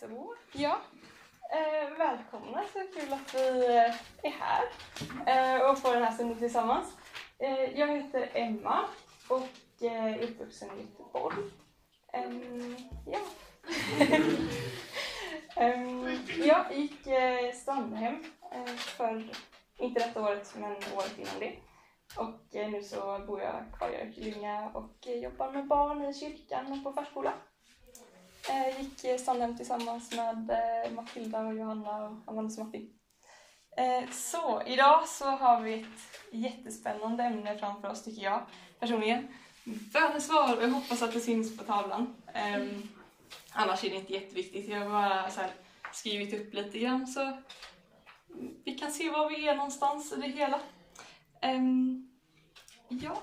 Så, ja. Eh, välkomna, så kul att vi eh, är här eh, och får den här stunden tillsammans. Eh, jag heter Emma och eh, är uppvuxen i Göteborg. Ja. Jag gick eh, Strandhem eh, för, inte detta året, men året innan det. Och eh, nu så bor jag kvar i Örkelljunga och eh, jobbar med barn i kyrkan och på förskola. Eh, gick eh, Sandhem tillsammans med eh, Matilda och Johanna och Amandas Martin. Eh, så idag så har vi ett jättespännande ämne framför oss tycker jag personligen. Bönesvar och jag hoppas att det syns på tavlan. Ehm, annars är det inte jätteviktigt. Jag har bara så här, skrivit upp lite grann så vi kan se var vi är någonstans i det hela. Ehm, ja,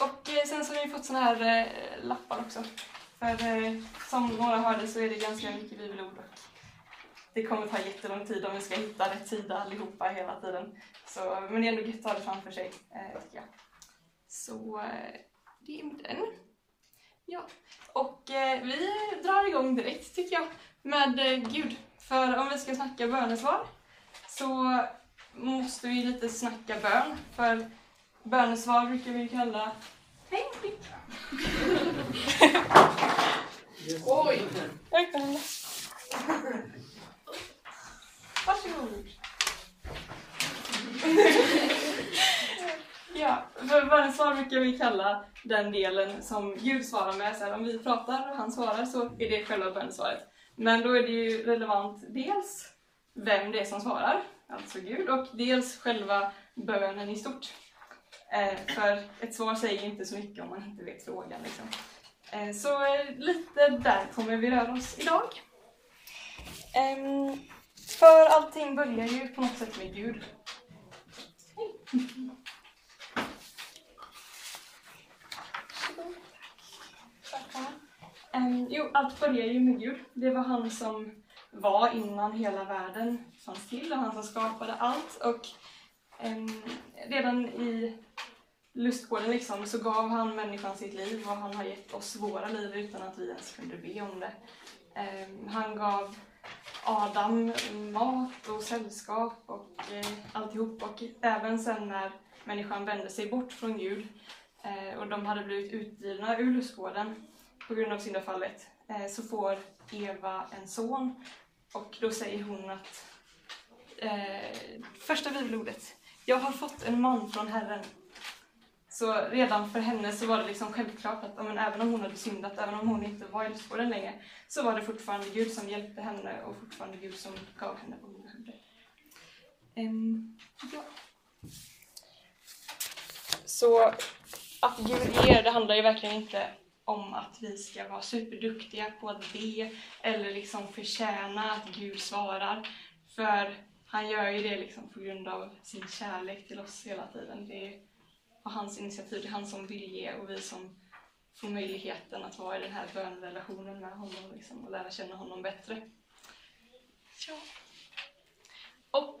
och eh, sen så har vi fått såna här eh, lappar också. För eh, som några hörde så är det ganska mycket bibelord och det kommer ta jättelång tid om vi ska hitta rätt sida allihopa hela tiden. Så, men det är ändå gött att ha det framför sig, eh, tycker jag. Så eh, det är den. Ja, och eh, vi drar igång direkt tycker jag med eh, Gud. För om vi ska snacka bönesvar så måste vi lite snacka bön. För bönesvar brukar vi kalla Hej Frick! Oj! Varsågod! ja, för bönesvar brukar vi kalla den delen som Gud svarar med. Så här, om vi pratar och han svarar så är det själva bönesvaret. Men då är det ju relevant dels vem det är som svarar, alltså Gud, och dels själva bönen i stort. Eh, för ett svar säger inte så mycket om man inte vet frågan. Liksom. Eh, så eh, lite där kommer vi röra oss idag. Ehm, för allting börjar ju på något sätt med Gud. Um, ehm, jo, allt börjar ju med Gud. Det var han som var innan hela världen fanns till och han som skapade allt. Och um, redan i lustgården liksom, så gav han människan sitt liv och han har gett oss våra liv utan att vi ens kunde be om det. Ehm, han gav Adam mat och sällskap och eh, alltihop och även sen när människan vände sig bort från Gud eh, och de hade blivit utdrivna ur lustgården på grund av syndafallet eh, så får Eva en son och då säger hon att eh, första bibelordet Jag har fått en man från Herren. Så redan för henne så var det liksom självklart att men även om hon hade syndat, även om hon inte var i lustgården längre, så var det fortfarande Gud som hjälpte henne och fortfarande Gud som gav henne vad hon behövde. Ja. Så att Gud ger, det handlar ju verkligen inte om att vi ska vara superduktiga på att be eller liksom förtjäna att Gud svarar. För han gör ju det liksom på grund av sin kärlek till oss hela tiden. Det är på hans initiativ, det är han som vill ge och vi som får möjligheten att vara i den här bönrelationen med honom liksom, och lära känna honom bättre. Ja. Och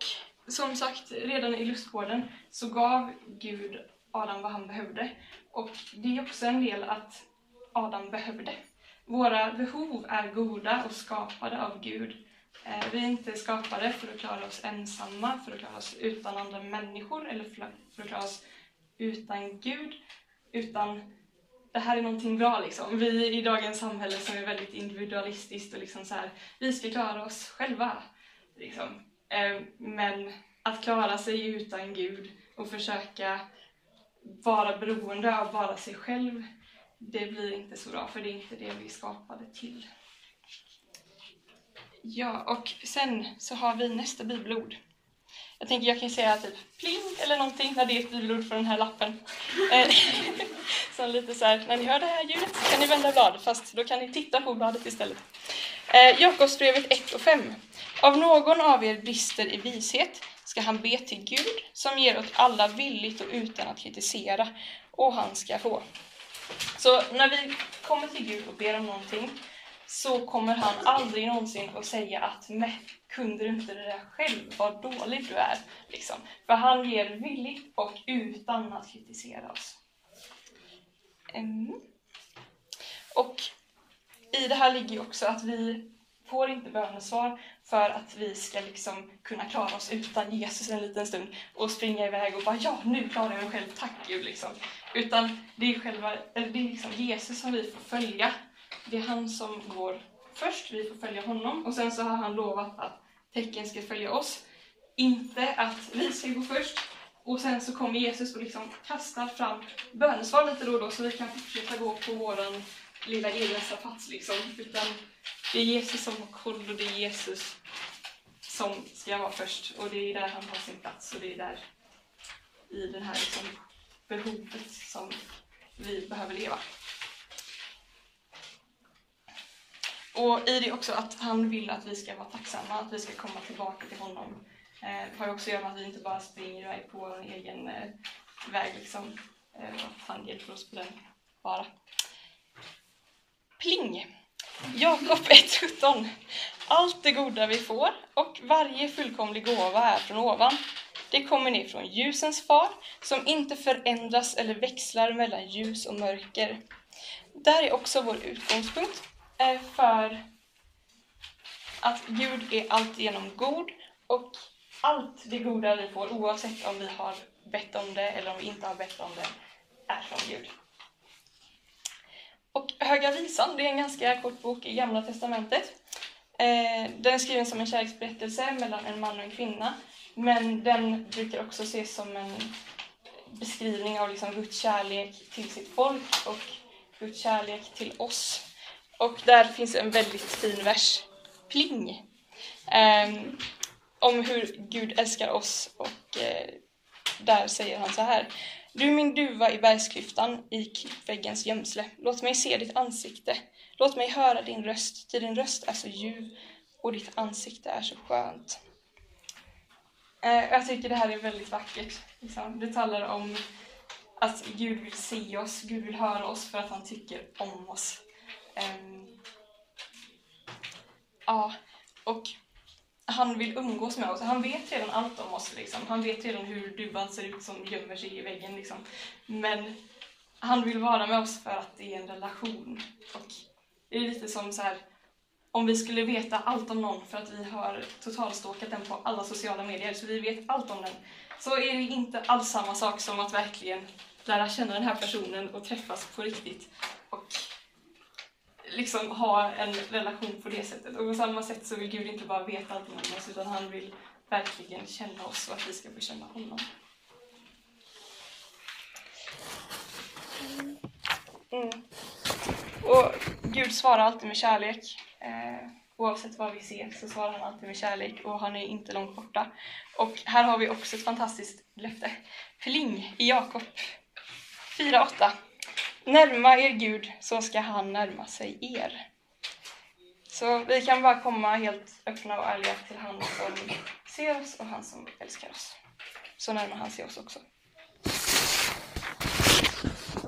som sagt, redan i lustgården så gav Gud Adam vad han behövde. Och det är också en del att Adam behövde. Våra behov är goda och skapade av Gud. Eh, Vi är inte skapade för att klara oss ensamma, för att klara oss utan andra människor eller för för att klara oss utan Gud. Utan det här är någonting bra liksom. Vi i dagens samhälle som är väldigt individualistiskt och liksom så här, vi ska klara oss själva. Liksom. Eh, men att klara sig utan Gud och försöka vara beroende av bara sig själv, det blir inte så bra för det är inte det vi är skapade till. Ja, och sen så har vi nästa bibelord. Jag tänker jag kan säga typ pling eller någonting när det är ett bibelord för den här lappen. Eh, så lite så här, när ni hör det här ljudet så kan ni vända blad, fast då kan ni titta på bladet istället. Eh, Jakobsbrevet 1 och 5. Av någon av er brister i vishet ska han be till Gud som ger åt alla villigt och utan att kritisera, och han ska få. Så när vi kommer till Gud och ber om någonting så kommer han aldrig någonsin att säga att 'meh, kunde du inte det där själv, vad dålig du är. Liksom. För han ger villigt och utan att kritisera oss. Mm. Och i det här ligger ju också att vi får inte bönesvar för att vi ska liksom kunna klara oss utan Jesus en liten stund och springa iväg och bara ja, nu klarar jag mig själv, tack Gud liksom. Utan det är, själva, det är liksom Jesus som vi får följa. Det är han som går först, vi får följa honom och sen så har han lovat att tecken ska följa oss. Inte att vi ska gå först och sen så kommer Jesus och liksom kastar fram bönesvar lite då och då så vi kan fortsätta gå på våran lilla egen plats liksom. Utan det är Jesus som har koll och det är Jesus som ska vara först och det är där han har sin plats och det är där i det här liksom behovet som vi behöver leva. Och i det också att han vill att vi ska vara tacksamma, att vi ska komma tillbaka till honom. Eh, det har ju också att göra med att vi inte bara springer iväg på vår egen eh, väg liksom. Eh, att han hjälper oss på den bara. Pling! Jakob 1.17 Allt det goda vi får och varje fullkomlig gåva är från ovan. Det kommer ner från ljusens far, som inte förändras eller växlar mellan ljus och mörker. Där är också vår utgångspunkt för att Gud är alltigenom god och allt det goda vi får, oavsett om vi har bett om det eller om vi inte har bett om det, är från Gud. Och Höga Visan, det är en ganska kort bok i Gamla Testamentet. Eh, den är skriven som en kärleksberättelse mellan en man och en kvinna. Men den brukar också ses som en beskrivning av liksom Guds kärlek till sitt folk och Guds kärlek till oss. Och där finns en väldigt fin vers, pling, um, om hur Gud älskar oss. Och uh, där säger han så här. Du min duva i bergsklyftan, i klippväggens gömsle, låt mig se ditt ansikte. Låt mig höra din röst, ty din röst är så ljuv och ditt ansikte är så skönt. Eh, jag tycker det här är väldigt vackert. Liksom. Det talar om att Gud vill se oss, Gud vill höra oss för att han tycker om oss. Um, ja, och han vill umgås med oss. Han vet redan allt om oss. Liksom. Han vet redan hur duvan ser ut som gömmer sig i väggen. Liksom. Men han vill vara med oss för att det är en relation. Och det är lite som så här, om vi skulle veta allt om någon för att vi har totalstalkat den på alla sociala medier, så vi vet allt om den, så är det inte alls samma sak som att verkligen lära känna den här personen och träffas på riktigt. Och liksom ha en relation på det sättet. Och på samma sätt så vill Gud inte bara veta allting om oss, utan han vill verkligen känna oss och att vi ska få känna honom. Mm. Och Gud svarar alltid med kärlek. Eh, oavsett vad vi ser så svarar han alltid med kärlek och han är inte långt borta. Och här har vi också ett fantastiskt löfte. Pling i Jakob 4.8. Närma er Gud så ska han närma sig er. Så vi kan bara komma helt öppna och ärliga till han som ser oss och han som älskar oss. Så närmar han sig oss också.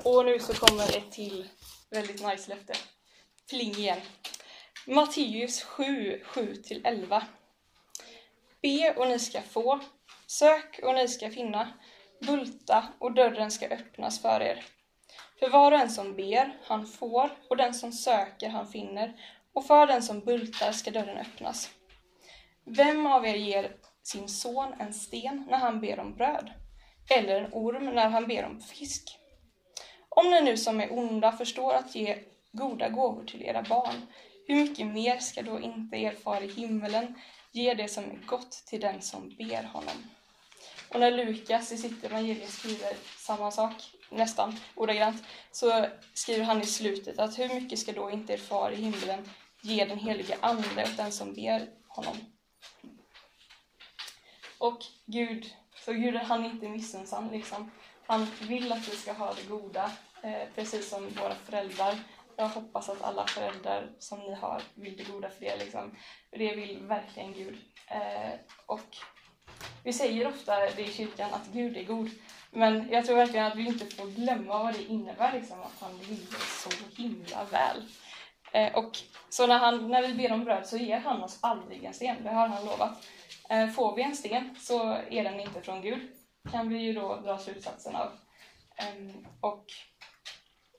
Och nu så kommer ett till väldigt nice löfte. Pling igen. Matteus 7, 7-11. Be och ni ska få. Sök och ni ska finna. Bulta och dörren ska öppnas för er. För var och en som ber, han får, och den som söker, han finner, och för den som bultar ska dörren öppnas. Vem av er ger sin son en sten när han ber om bröd? Eller en orm när han ber om fisk? Om ni nu som är onda förstår att ge goda gåvor till era barn, hur mycket mer ska då inte er far i himmelen ge det som är gott till den som ber honom? Och när Lukas i sitt evangelium skriver samma sak, nästan ordagrant, så skriver han i slutet att hur mycket ska då inte er far i himlen ge den helige Ande åt den som ber honom? Och Gud, så Gud han är inte missunnsam liksom. Han vill att vi ska ha det goda, eh, precis som våra föräldrar. Jag hoppas att alla föräldrar som ni har vill det goda för er. Liksom. Det vill verkligen Gud. Eh, och vi säger ofta det i kyrkan att Gud är god. Men jag tror verkligen att vi inte får glömma vad det innebär liksom, att han vill så himla väl. Eh, och så när, han, när vi ber om bröd så ger han oss aldrig en sten, det har han lovat. Eh, får vi en sten så är den inte från Gud, kan vi ju då dra slutsatsen av. Eh, och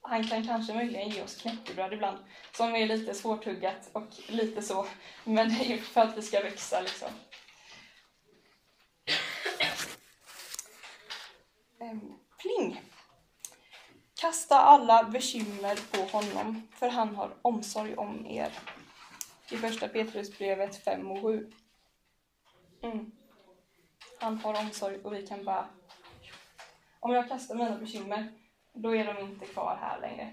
han kan kanske möjligen ge oss knäckebröd ibland som är lite svårtuggat och lite så, men det är ju för att vi ska växa liksom. Ehm, pling! Kasta alla bekymmer på honom, för han har omsorg om er. I första Petrusbrevet 5 och 7. Mm. Han har omsorg och vi kan bara... Om jag kastar mina bekymmer, då är de inte kvar här längre.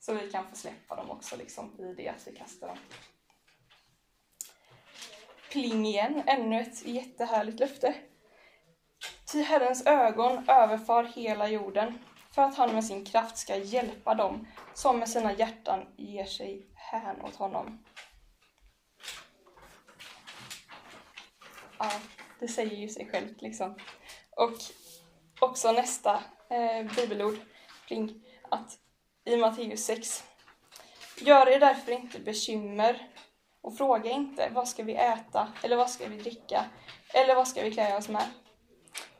Så vi kan få släppa dem också liksom, i det att vi kastar dem. Pling igen, ännu ett jättehärligt löfte. Ty Herrens ögon överfar hela jorden för att han med sin kraft ska hjälpa dem som med sina hjärtan ger sig hän åt honom. Ja, det säger ju sig självt liksom. Och också nästa eh, bibelord, pling, att i Matteus 6. Gör er därför inte bekymmer och fråga inte vad ska vi äta eller vad ska vi dricka eller vad ska vi klä oss med.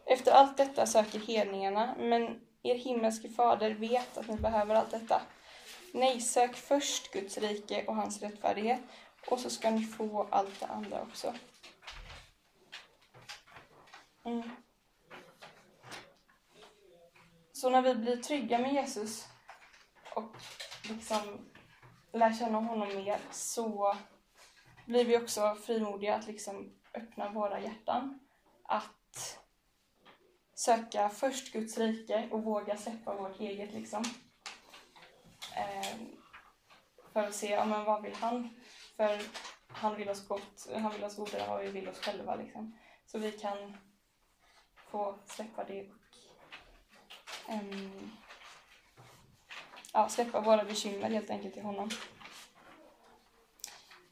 Efter allt detta söker hedningarna, men er himmelske fader vet att ni behöver allt detta. Nej, sök först Guds rike och hans rättfärdighet och så ska ni få allt det andra också. Mm. Så när vi blir trygga med Jesus och liksom lär känna honom mer så blir vi också frimodiga att liksom öppna våra hjärtan. Att söka först Guds rike och våga släppa vårt eget liksom. Eh, för att se, ja men vad vill han? För han vill oss gott, han vill oss godare än vad vi vill oss själva liksom. Så vi kan få släppa det och um, ja, släppa våra bekymmer helt enkelt till honom.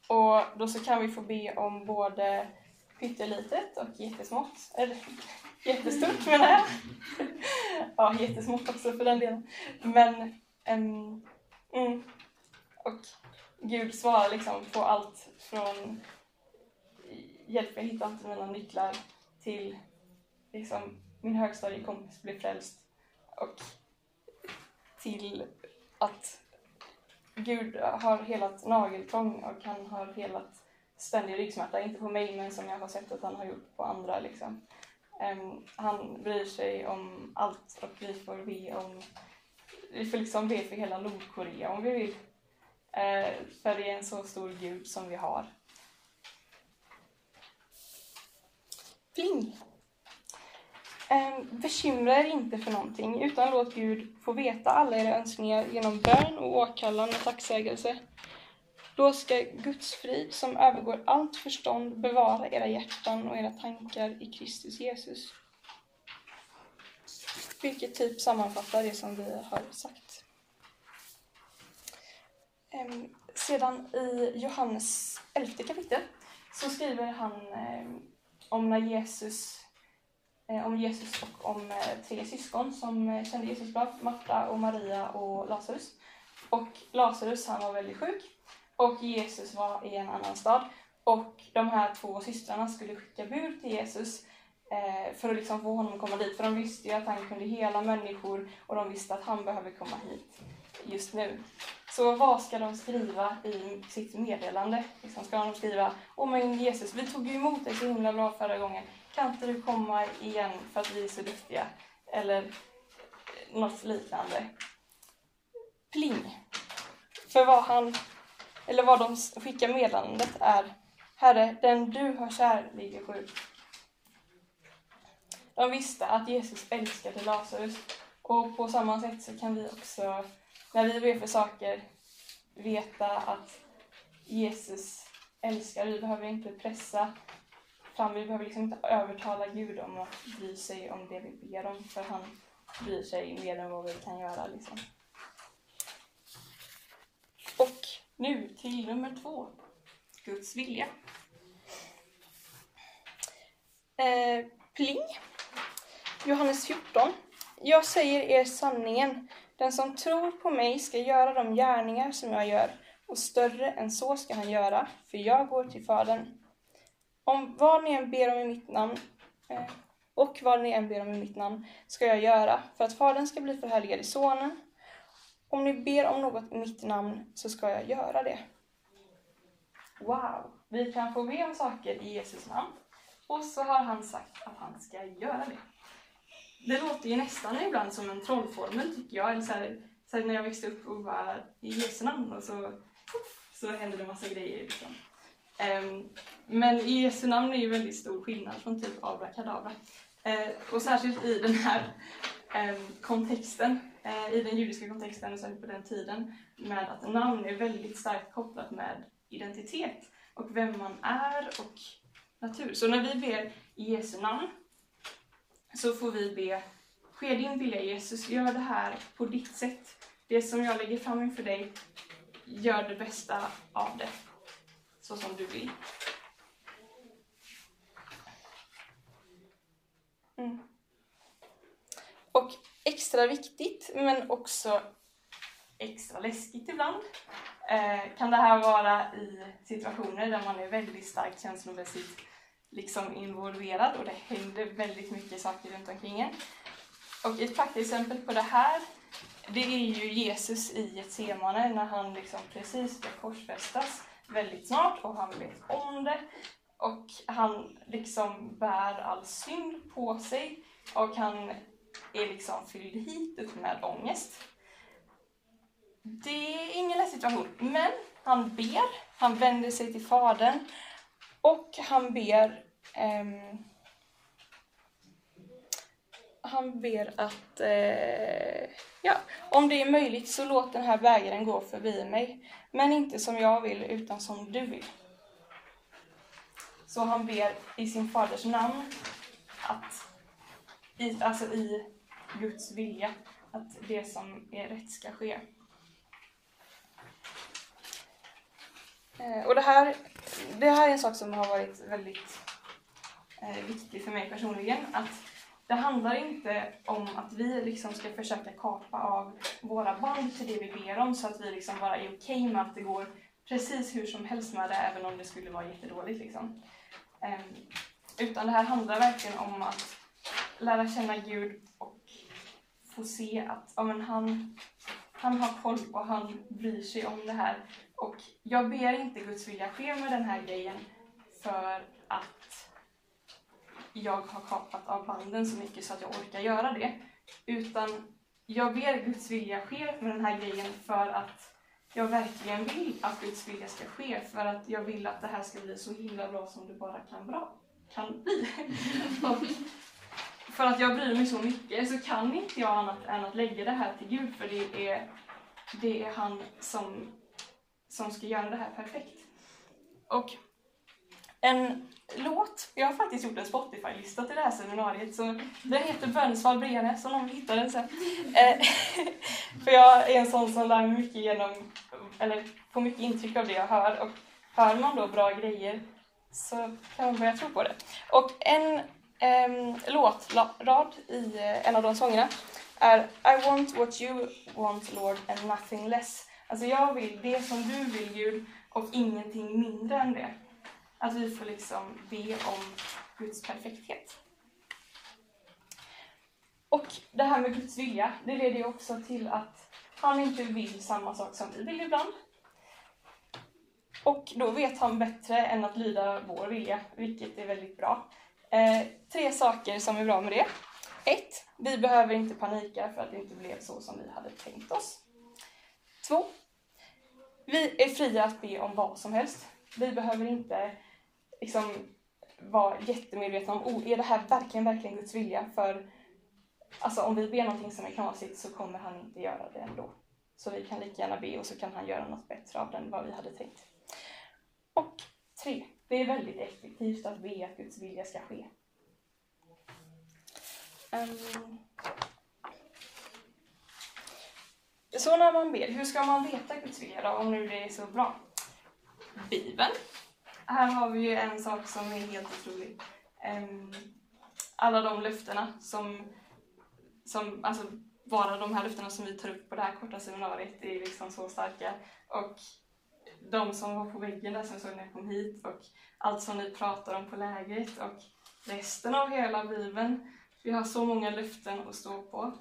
Och då så kan vi få be om både pyttelitet och jättesmått. Eller jättestort menar jag. ja, jättesmått också för den delen. Men, um, mm, och Gud svarar liksom på allt från hjälp mig hitta inte mina nycklar till liksom min högstadiekompis blir frälst och till att Gud har helat nageltrång och han har helat ständig ryggsmärta, inte på mig men som jag har sett att han har gjort på andra. Liksom. Um, han bryr sig om allt och vi får be om vi får liksom be för hela Nordkorea om vi vill. Uh, för det är en så stor Gud som vi har. Pling! Um, bekymra er inte för någonting, utan låt Gud få veta alla era önskningar genom bön och åkallan och tacksägelse. Då ska Guds frid, som övergår allt förstånd, bevara era hjärtan och era tankar i Kristus Jesus. Vilket typ sammanfattar det som vi har sagt. Sedan i Johannes 11 kapitel så skriver han om när Jesus eh, om Jesus och om eh, tre syskon som eh, kände Jesus bra, Marta och Maria och Lazarus. Och Lazarus han var väldigt sjuk och Jesus var i en annan stad. Och de här två systrarna skulle skicka bud till Jesus eh, för att liksom få honom att komma dit. För de visste ju att han kunde hela människor och de visste att han behöver komma hit just nu. Så vad ska de skriva i sitt meddelande? Liksom ska de skriva Åh men Jesus, vi tog ju emot dig så himla bra förra gången kan inte du komma igen för att vi är så duktiga? Eller eh, något liknande. Pling. För vad han, eller vad de skickar meddelandet är Herre, den du har kär ligger sjuk. De visste att Jesus älskade Lazarus och på samma sätt så kan vi också, när vi ber för saker, veta att Jesus älskar. Vi behöver inte pressa fram. Vi behöver liksom inte övertala Gud om att bry sig om det vi ber om, för han bryr sig mer än vad vi kan göra. Liksom. Och nu till nummer två. Guds vilja. Eh, pling. Johannes 14. Jag säger er sanningen. Den som tror på mig ska göra de gärningar som jag gör, och större än så ska han göra, för jag går till Fadern. Om vad ni än ber om i mitt namn eh, och vad ni än ber om i mitt namn ska jag göra för att Fadern ska bli förhärligad i Sonen. Om ni ber om något i mitt namn så ska jag göra det. Wow! Vi kan få be om saker i Jesus namn. Och så har han sagt att han ska göra det. Det låter ju nästan ibland som en trollformel tycker jag. Eller så här, så här när jag växte upp och bara i Jesu namn och så, så hände det massa grejer. Liksom. Um, men i Jesu namn är ju väldigt stor skillnad från typ abrakadabra. Uh, och särskilt i den här um, kontexten, Eh, i den judiska kontexten och särskilt på den tiden, med att namn är väldigt starkt kopplat med identitet och vem man är och natur. Så när vi ber i Jesu namn så får vi be Ske din vilja Jesus, gör det här på ditt sätt. Det som jag lägger fram inför dig, gör det bästa av det. Så som du vill. Mm. Och extra viktigt, men också extra läskigt ibland, eh, kan det här vara i situationer där man är väldigt starkt känslomässigt liksom involverad och det händer väldigt mycket saker runt omkring en. Och ett praktexempel på det här, det är ju Jesus i Getsemane när han liksom precis ska korsfästas väldigt snart och han vet om det. Och han liksom bär all synd på sig och han är liksom fylld hit upp med ångest. Det är ingen lätt situation, men han ber, han vänder sig till Fadern och han ber eh, han ber att eh, ja, om det är möjligt så låt den här bägaren gå förbi mig, men inte som jag vill utan som du vill. Så han ber i sin faders namn att, i, alltså i Guds vilja, att det som är rätt ska ske. Eh, och det här, det här är en sak som har varit väldigt eh, viktig för mig personligen. Att det handlar inte om att vi liksom ska försöka kapa av våra band till det vi ber om så att vi liksom bara är okej okay med att det går precis hur som helst med det även om det skulle vara jättedåligt. Liksom. Ehm, utan det här handlar verkligen om att lära känna Gud och få se att ja, men han, han har koll och han bryr sig om det här. Och jag ber inte Guds vilja ske med den här grejen för att jag har kapat av banden så mycket så att jag orkar göra det. Utan jag ber Guds vilja ske med den här grejen för att jag verkligen vill att Guds vilja ska ske. För att jag vill att det här ska bli så himla bra som det bara kan, bra, kan bli. och för att jag bryr mig så mycket så kan inte jag annat än att lägga det här till Gud för det är, det är han som, som ska göra det här perfekt. Och en låt. Jag har faktiskt gjort en Spotify-lista till det här seminariet. Så den heter Bönsvall Brene, om någon hittar den sen. Eh, för jag är en sån som lär mig mycket genom, eller får mycket intryck av det jag hör. Och hör man då bra grejer så kan man börja tro på det. Och en eh, låtrad i eh, en av de sångerna är I want what you want Lord and nothing less. Alltså jag vill det som du vill Gud och ingenting mindre än det. Att vi får liksom be om Guds perfekthet. Och det här med Guds vilja, det leder ju också till att han inte vill samma sak som vi vill ibland. Och då vet han bättre än att lyda vår vilja, vilket är väldigt bra. Eh, tre saker som är bra med det. Ett, vi behöver inte panika för att det inte blev så som vi hade tänkt oss. Två, vi är fria att be om vad som helst. Vi behöver inte liksom vara jättemedvetna om, oh, är det här verkligen, verkligen Guds vilja? För alltså, om vi ber någonting som är knasigt så kommer han inte göra det ändå. Så vi kan lika gärna be och så kan han göra något bättre av det än vad vi hade tänkt. Och tre, det är väldigt effektivt att be att Guds vilja ska ske. Um, så när man ber, hur ska man veta Guds vilja då, om nu det är så bra? Bibeln här har vi ju en sak som är helt otrolig. Um, alla de löftena som, som, alltså bara de här löftena som vi tar upp på det här korta seminariet är liksom så starka. Och de som var på väggen där som såg när jag kom hit och allt som ni pratar om på lägret och resten av hela Bibeln. Vi har så många löften att stå på.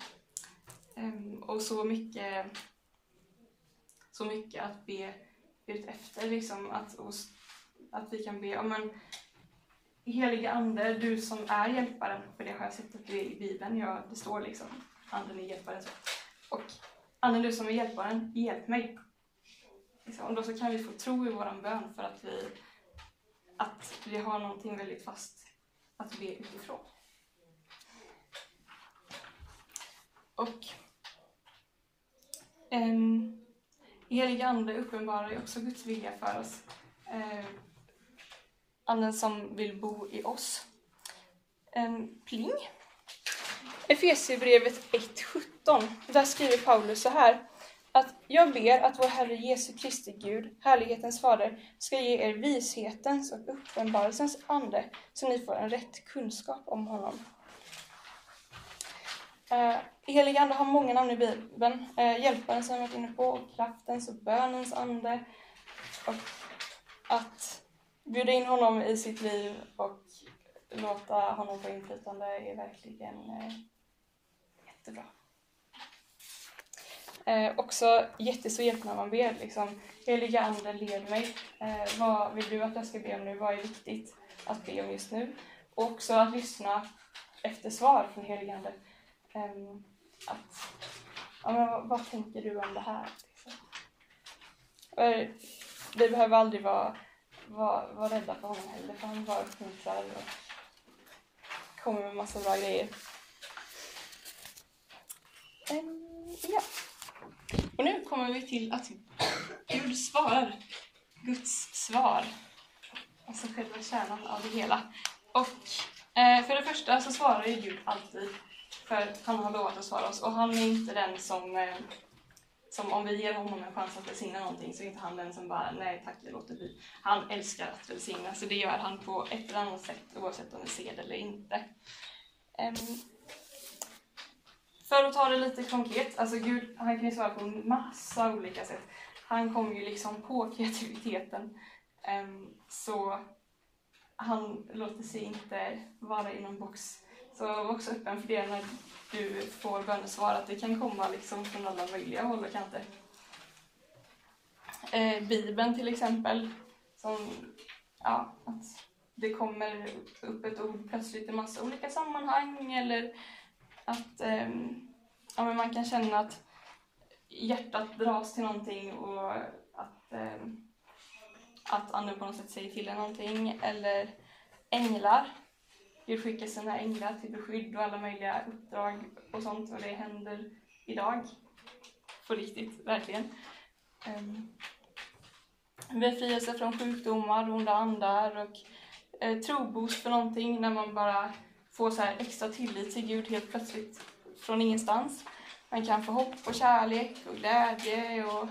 Ehm, och så mycket så mycket att be ut efter. Liksom, att, att vi kan be, ja, men, Helige Ande, du som är hjälparen, för det har jag sett att du är i Bibeln, ja, det står liksom Anden är hjälparen. Så. Och Anden, du som är hjälparen, hjälp mig. Liksom, då så kan vi få tro i våran bön för att vi, att vi har någonting väldigt fast att be utifrån. Och ehm, en helig Ande uppenbarar ju också Guds vilja för oss. Eh, anden som vill bo i oss. En pling. Efesierbrevet 1.17. Där skriver Paulus så här. Att jag ber att vår Herre Jesu Kristi Gud, härlighetens fader, ska ge er vishetens och uppenbarelsens ande så ni får en rätt kunskap om honom. Eh, helig ande har många namn i Bibeln. Eh, hjälparen som jag varit inne på, och kraftens och bönens ande. Och att bjuda in honom i sitt liv och låta honom få inflytande är verkligen eh, jättebra. Eh, också jättesvept när man ber. Liksom. Heliga Ande, led mig. Eh, vad vill du att jag ska be om nu? Vad är viktigt att be om just nu? Och också att lyssna efter svar från heliga Ande. Eh, att, ja, men vad, vad, tänker du om det här? Liksom. Eh, vi behöver aldrig vara, vara, vara rädda för honom heller, för han bara uppmuntrar och kommer med massa bra grejer. Um, ja. Och nu kommer vi till att Gud svarar. Guds svar. Alltså själva kärnan av det hela. Och eh, för det första så svarar ju Gud alltid. För han har lovat att svara oss. Och han är inte den som, eh, som om vi ger honom en chans att välsigna någonting så är inte han den som bara nej tack, det låter bli. Han älskar att välsigna, så det gör han på ett eller annat sätt oavsett om vi ser det eller inte. Um, för att ta det lite konkret, alltså Gud han kan ju svara på massa olika sätt. Han kommer ju liksom på kreativiteten. Um, så han låter sig inte vara i någon box. Så var också öppen för det när du får bönesvar, att det kan komma liksom från alla möjliga håll och kanter. Eh, Bibeln till exempel, som, ja, att det kommer upp ett ord plötsligt i massa olika sammanhang eller att eh, ja, men man kan känna att hjärtat dras till någonting och att, eh, att anden på något sätt säger till en någonting. Eller änglar. Gud skickar sina änglar till beskydd och alla möjliga uppdrag och sånt och det händer idag. På riktigt, verkligen. Um, befrielse från sjukdomar, onda andar och eh, troboost för någonting när man bara få så extra tillit till Gud helt plötsligt från ingenstans. Man kan få hopp och kärlek och glädje och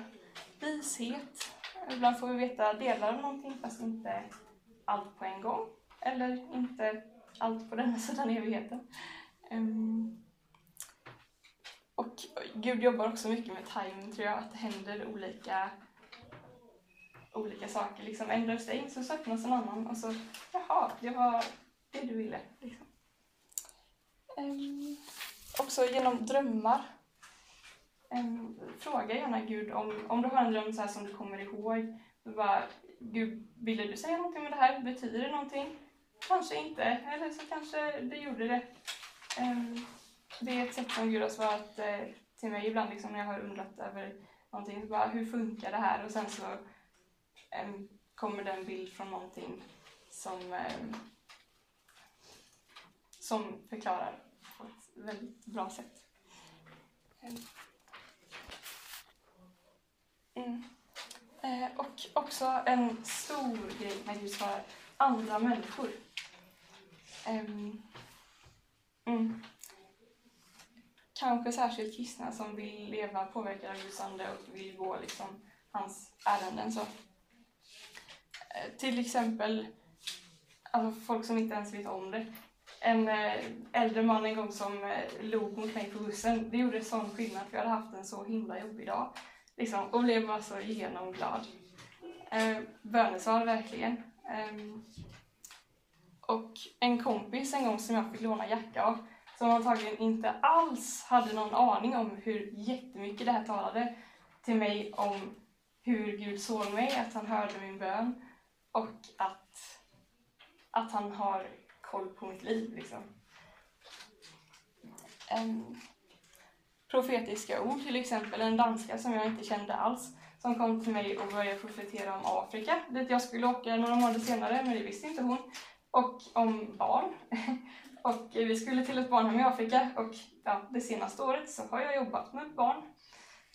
vishet. Ibland får vi veta delar av någonting fast inte allt på en gång. Eller inte allt på denna sidan evigheten. Um, och Gud jobbar också mycket med timing tror jag, att det händer olika, olika saker. Liksom, ändrar du stängs och så saknas en annan och så, jaha, det var det du ville. Liksom. Um, också genom drömmar. Um, fråga gärna Gud om, om du har en dröm så som du kommer ihåg. Bara, Gud, ville du säga någonting med det här? Betyder det någonting? Kanske inte, eller så kanske det gjorde det. Um, det är ett sätt som Gud har svarat uh, till mig ibland liksom, när jag har undrat över någonting. Så bara, hur funkar det här? Och sen så um, kommer det en bild från någonting som som förklarar väldigt bra sätt. Mm. Eh, och också en stor grej med Gud svarar andra människor. Ehm, mm. Kanske särskilt kristna som vill leva påverkade av Guds ande och vill gå liksom hans ärenden. Så. Eh, till exempel alltså folk som inte ens vet om det en eh, äldre man en gång som eh, log mot mig på bussen. Det gjorde sån skillnad för jag hade haft en så himla jobbig dag. Liksom, och blev bara så genomglad. Eh, bönesvar verkligen. Eh, och en kompis en gång som jag fick låna jacka av som antagligen inte alls hade någon aning om hur jättemycket det här talade till mig om hur Gud såg mig, att han hörde min bön och att, att han har koll på mitt liv. Liksom. Um, profetiska ord, till exempel en danska som jag inte kände alls som kom till mig och började profetera om Afrika dit jag skulle åka några månader senare, men det visste inte hon. Och om barn. och vi skulle till ett barnhem i Afrika och ja, det senaste året så har jag jobbat med barn.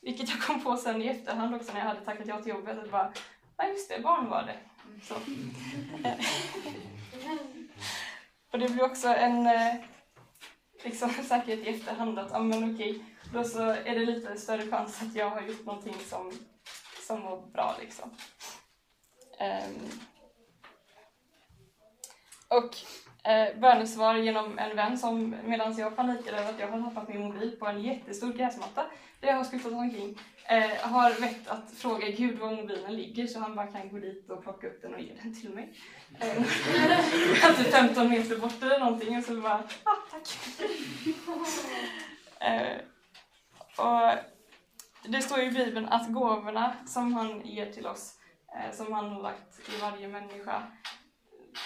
Vilket jag kom på sen i efterhand också när jag hade tackat ja till jobbet. Och bara, ja just det, barn var det. Så. och det blir också en eh, liksom, säkerhet i efterhand att, ja men okej, då så är det lite större chans att jag har gjort någonting som som var bra liksom. Um, och eh, bönesvar genom en vän som medan jag panikade över att jag har tappat min mobil på en jättestor gräsmatta där jag har skuttat omkring eh, har vett att fråga Gud var mobilen ligger så han bara kan gå dit och plocka upp den och ge den till mig. Eh, kanske 15 meter bort eller någonting och så bara, ah, tack. eh, och det står i Bibeln att gåvorna som han ger till oss, eh, som han har lagt i varje människa,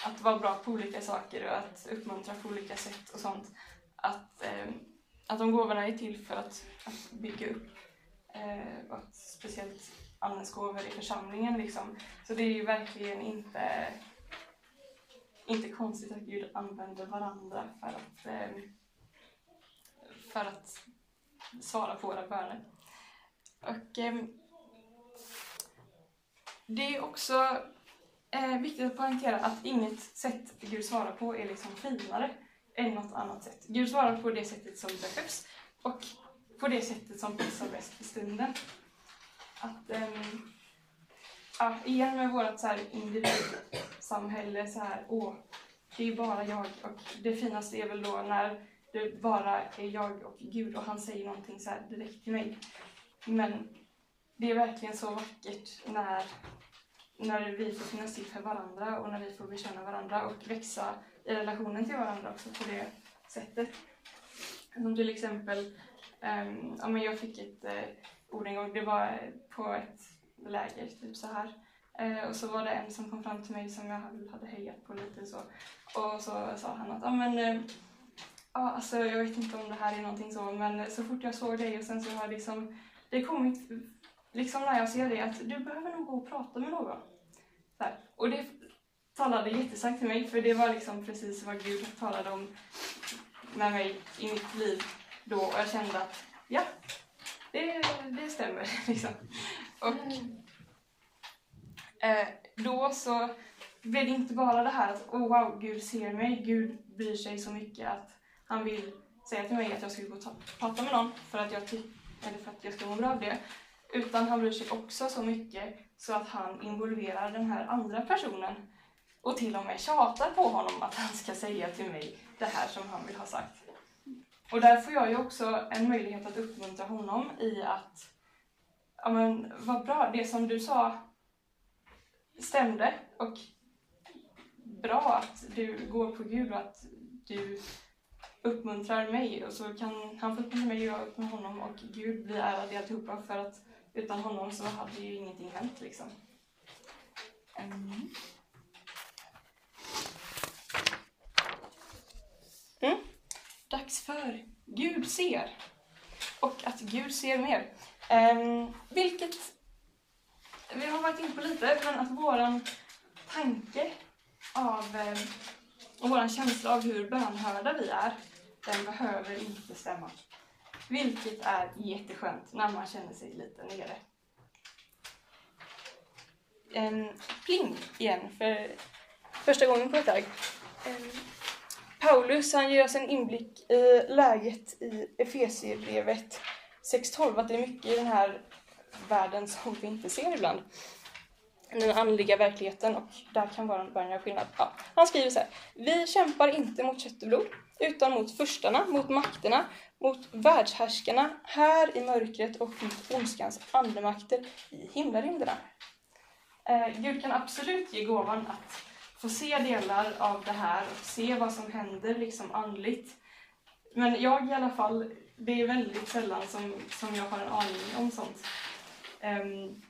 att vara bra på olika saker och att uppmuntra på olika sätt och sånt. Att, eh, att de gåvorna är till för att, att bygga upp, eh, att speciellt Andens gåvor i församlingen. Liksom. Så det är ju verkligen inte, inte konstigt att Gud använder varandra för att, eh, för att svara på våra böner. Och eh, Det är också eh, viktigt att poängtera att inget sätt Gud svarar på är liksom finare än något annat sätt. Gud svarar på det sättet som behövs och på det sättet som passar bäst för stunden. Att, eh, ja, igen med vårt så här individsamhälle, så här, åh, det är bara jag och det finaste är väl då när det bara är jag och Gud och han säger någonting så direkt till mig. Men det är verkligen så vackert när, när vi får finnas till för varandra och när vi får bekänna varandra och växa i relationen till varandra också på det sättet. Som till exempel, um, ja, men jag fick ett uh, ord en gång, det var på ett läger, typ så här. Uh, och så var det en som kom fram till mig som jag hade hejat på lite så. Och så sa han att, ja men uh, Ja, alltså jag vet inte om det här är någonting så, men så fort jag såg dig och sen så har liksom det kommit, liksom när jag ser det, att du behöver nog gå och prata med någon. Där. Och det talade jättestarkt till mig, för det var liksom precis vad Gud talade om med mig i mitt liv då. Och jag kände att, ja, det, det stämmer. Liksom. Och eh, då så blev det inte bara det här att, oh wow, Gud ser mig, Gud bryr sig så mycket att han vill säga till mig att jag ska gå och prata med någon för att jag eller för att jag ska må bra av det. Utan han bryr sig också så mycket så att han involverar den här andra personen och till och med tjatar på honom att han ska säga till mig det här som han vill ha sagt. Och där får jag ju också en möjlighet att uppmuntra honom i att ja men vad bra, det som du sa stämde och bra att du går på Gud och att du uppmuntrar mig och så kan han få uppmuntra mig och jag uppmuntrar honom och Gud blir ärad i alltihopa för att utan honom så hade ju ingenting hänt liksom. Mm. Mm. Dags för Gud ser. Och att Gud ser mer. Um, vilket vi har varit inne på lite, men att våran tanke av um, och vår känsla av hur bönhörda vi är den behöver inte stämma. Vilket är jätteskönt när man känner sig lite nere. En pling igen för första gången på ett tag. Ehm, Paulus han ger oss en inblick i läget i Efesierbrevet 6.12, att det är mycket i den här världen som vi inte ser ibland. Den andliga verkligheten och där kan vara en början skillnad. Ja, han skriver så här. Vi kämpar inte mot kött och blod utan mot förstarna, mot makterna, mot världshärskarna här i mörkret och mot ondskans andemakter i himlarymderna. Eh, Gud kan absolut ge gåvan att få se delar av det här och se vad som händer liksom andligt. Men jag i alla fall, det är väldigt sällan som, som jag har en aning om sånt. Um,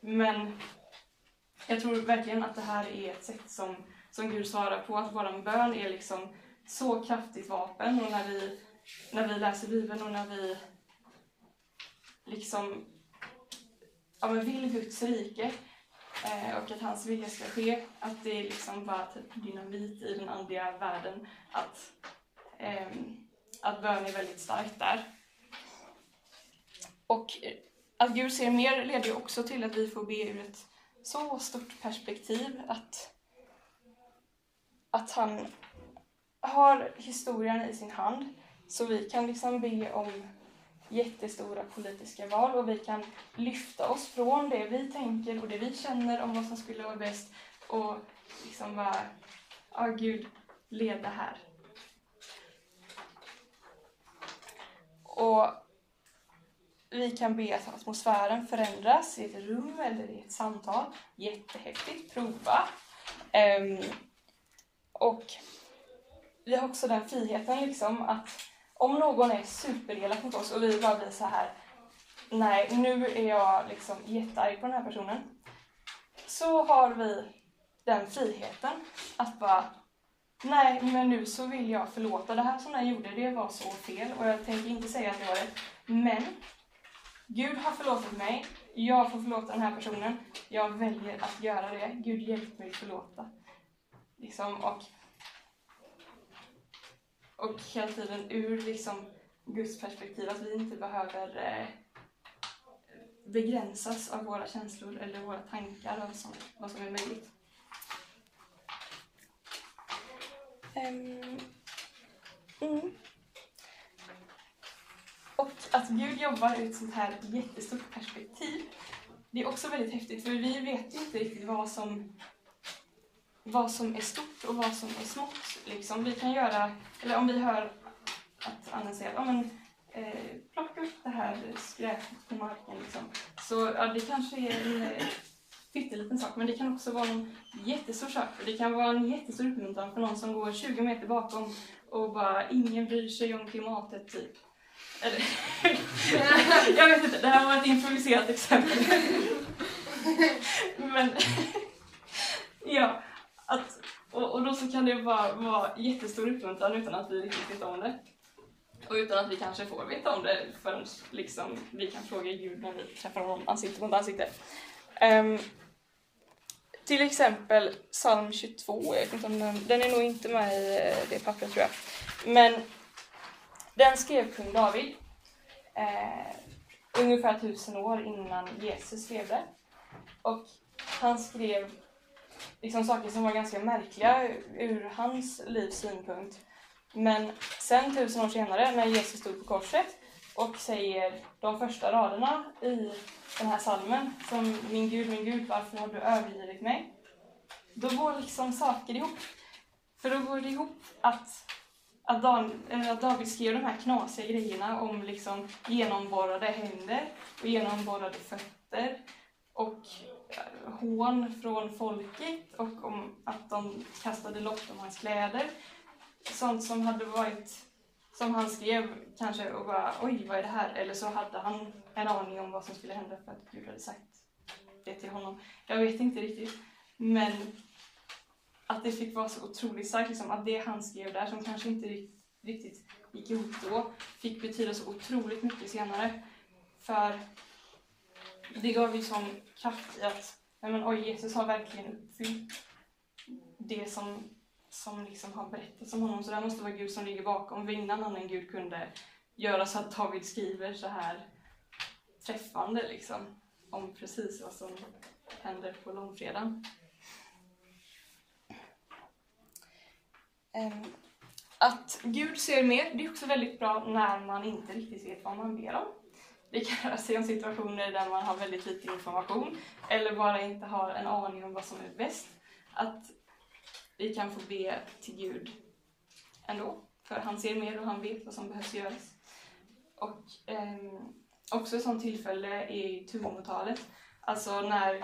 Men jag tror verkligen att det här är ett sätt som, som Gud svarar på, att vår bön är liksom så kraftigt vapen och när vi, när vi läser Bibeln och när vi liksom ja, men vill Guds rike eh, och att hans vilja ska ske, att det är liksom bara typ dynamit i den andliga världen, att, eh, att bön är väldigt starkt där. Och att Gud ser mer leder ju också till att vi får be ur ett så stort perspektiv att, att han har historien i sin hand. Så vi kan liksom be om jättestora politiska val och vi kan lyfta oss från det vi tänker och det vi känner om vad som skulle vara bäst och liksom bara, ja Gud, leda här. Och vi kan be att atmosfären förändras i ett rum eller i ett samtal. Jättehäftigt, prova. Um, och vi har också den friheten liksom att om någon är superelak mot oss och vi bara blir så här nej, nu är jag liksom jättearg på den här personen. Så har vi den friheten att bara nej, men nu så vill jag förlåta. Det här som jag gjorde, det var så fel och jag tänker inte säga att det var det. Men Gud har förlåtit mig, jag får förlåta den här personen, jag väljer att göra det. Gud hjälp mig förlåta. Liksom, och, och hela tiden ur liksom Guds perspektiv, att vi inte behöver eh, begränsas av våra känslor eller våra tankar av som, vad som är möjligt. Um, mm. Och att Gud jobbar ett sånt här jättestort perspektiv, det är också väldigt häftigt för vi vet ju inte riktigt vad som, vad som är stort och vad som är smått. Liksom. Vi kan göra, eller om vi hör att Anna säger att men, eh, plocka upp det här skräpet på marken. Liksom. Så ja, det kanske är en eh, pytteliten sak, men det kan också vara en jättestor sak. Det kan vara en jättestor uppmuntran för någon som går 20 meter bakom och bara ingen bryr sig om klimatet, typ. Eller, jag vet inte, det här var ett improviserat exempel. Men ja, att, och, och då så kan det vara, vara jättestor uppmuntran utan att vi riktigt vet om det. Och utan att vi kanske får veta om det förrän liksom, vi kan fråga Gud när vi träffar honom ansikte mot ansikte. Um, till exempel psalm 22, jag vet inte om den, den är nog inte med i eh, det pappret tror jag. Men den skrev kung David eh, ungefär tusen år innan Jesus levde. Och han skrev liksom saker som var ganska märkliga ur hans livs synpunkt. Men sen tusen år senare när Jesus stod på korset och säger de första raderna i den här salmen som Min Gud, min Gud, varför har du övergivit mig? Då går liksom saker ihop. För då går det ihop att att, Dan, eh, att David skrev de här knasiga grejerna om liksom genomborrade händer och genomborrade fötter och hån från folket och om att de kastade lott om hans kläder. Sånt som hade varit, som han skrev kanske och bara oj vad är det här? Eller så hade han en aning om vad som skulle hända för att Gud hade sagt det till honom. Jag vet inte riktigt. Men att det fick vara så otroligt starkt, liksom, att det han skrev där som kanske inte riktigt gick ihop då, fick betyda så otroligt mycket senare. För det gav ju sån kraft i att nej men, oj, Jesus har verkligen uppfyllt det som, som liksom har berättats om honom. Så det måste vara Gud som ligger bakom, för innan annan Gud kunde göra så att David skriver så här träffande liksom, om precis vad som händer på långfredagen. Um, att Gud ser mer, det är också väldigt bra när man inte riktigt vet vad man ber om. Det kan röra sig om situationer där man har väldigt lite information eller bara inte har en aning om vad som är bäst. Att vi kan få be till Gud ändå, för han ser mer och han vet vad som behövs göras. Och eh, också ett sådant tillfälle är i tungotalet, alltså när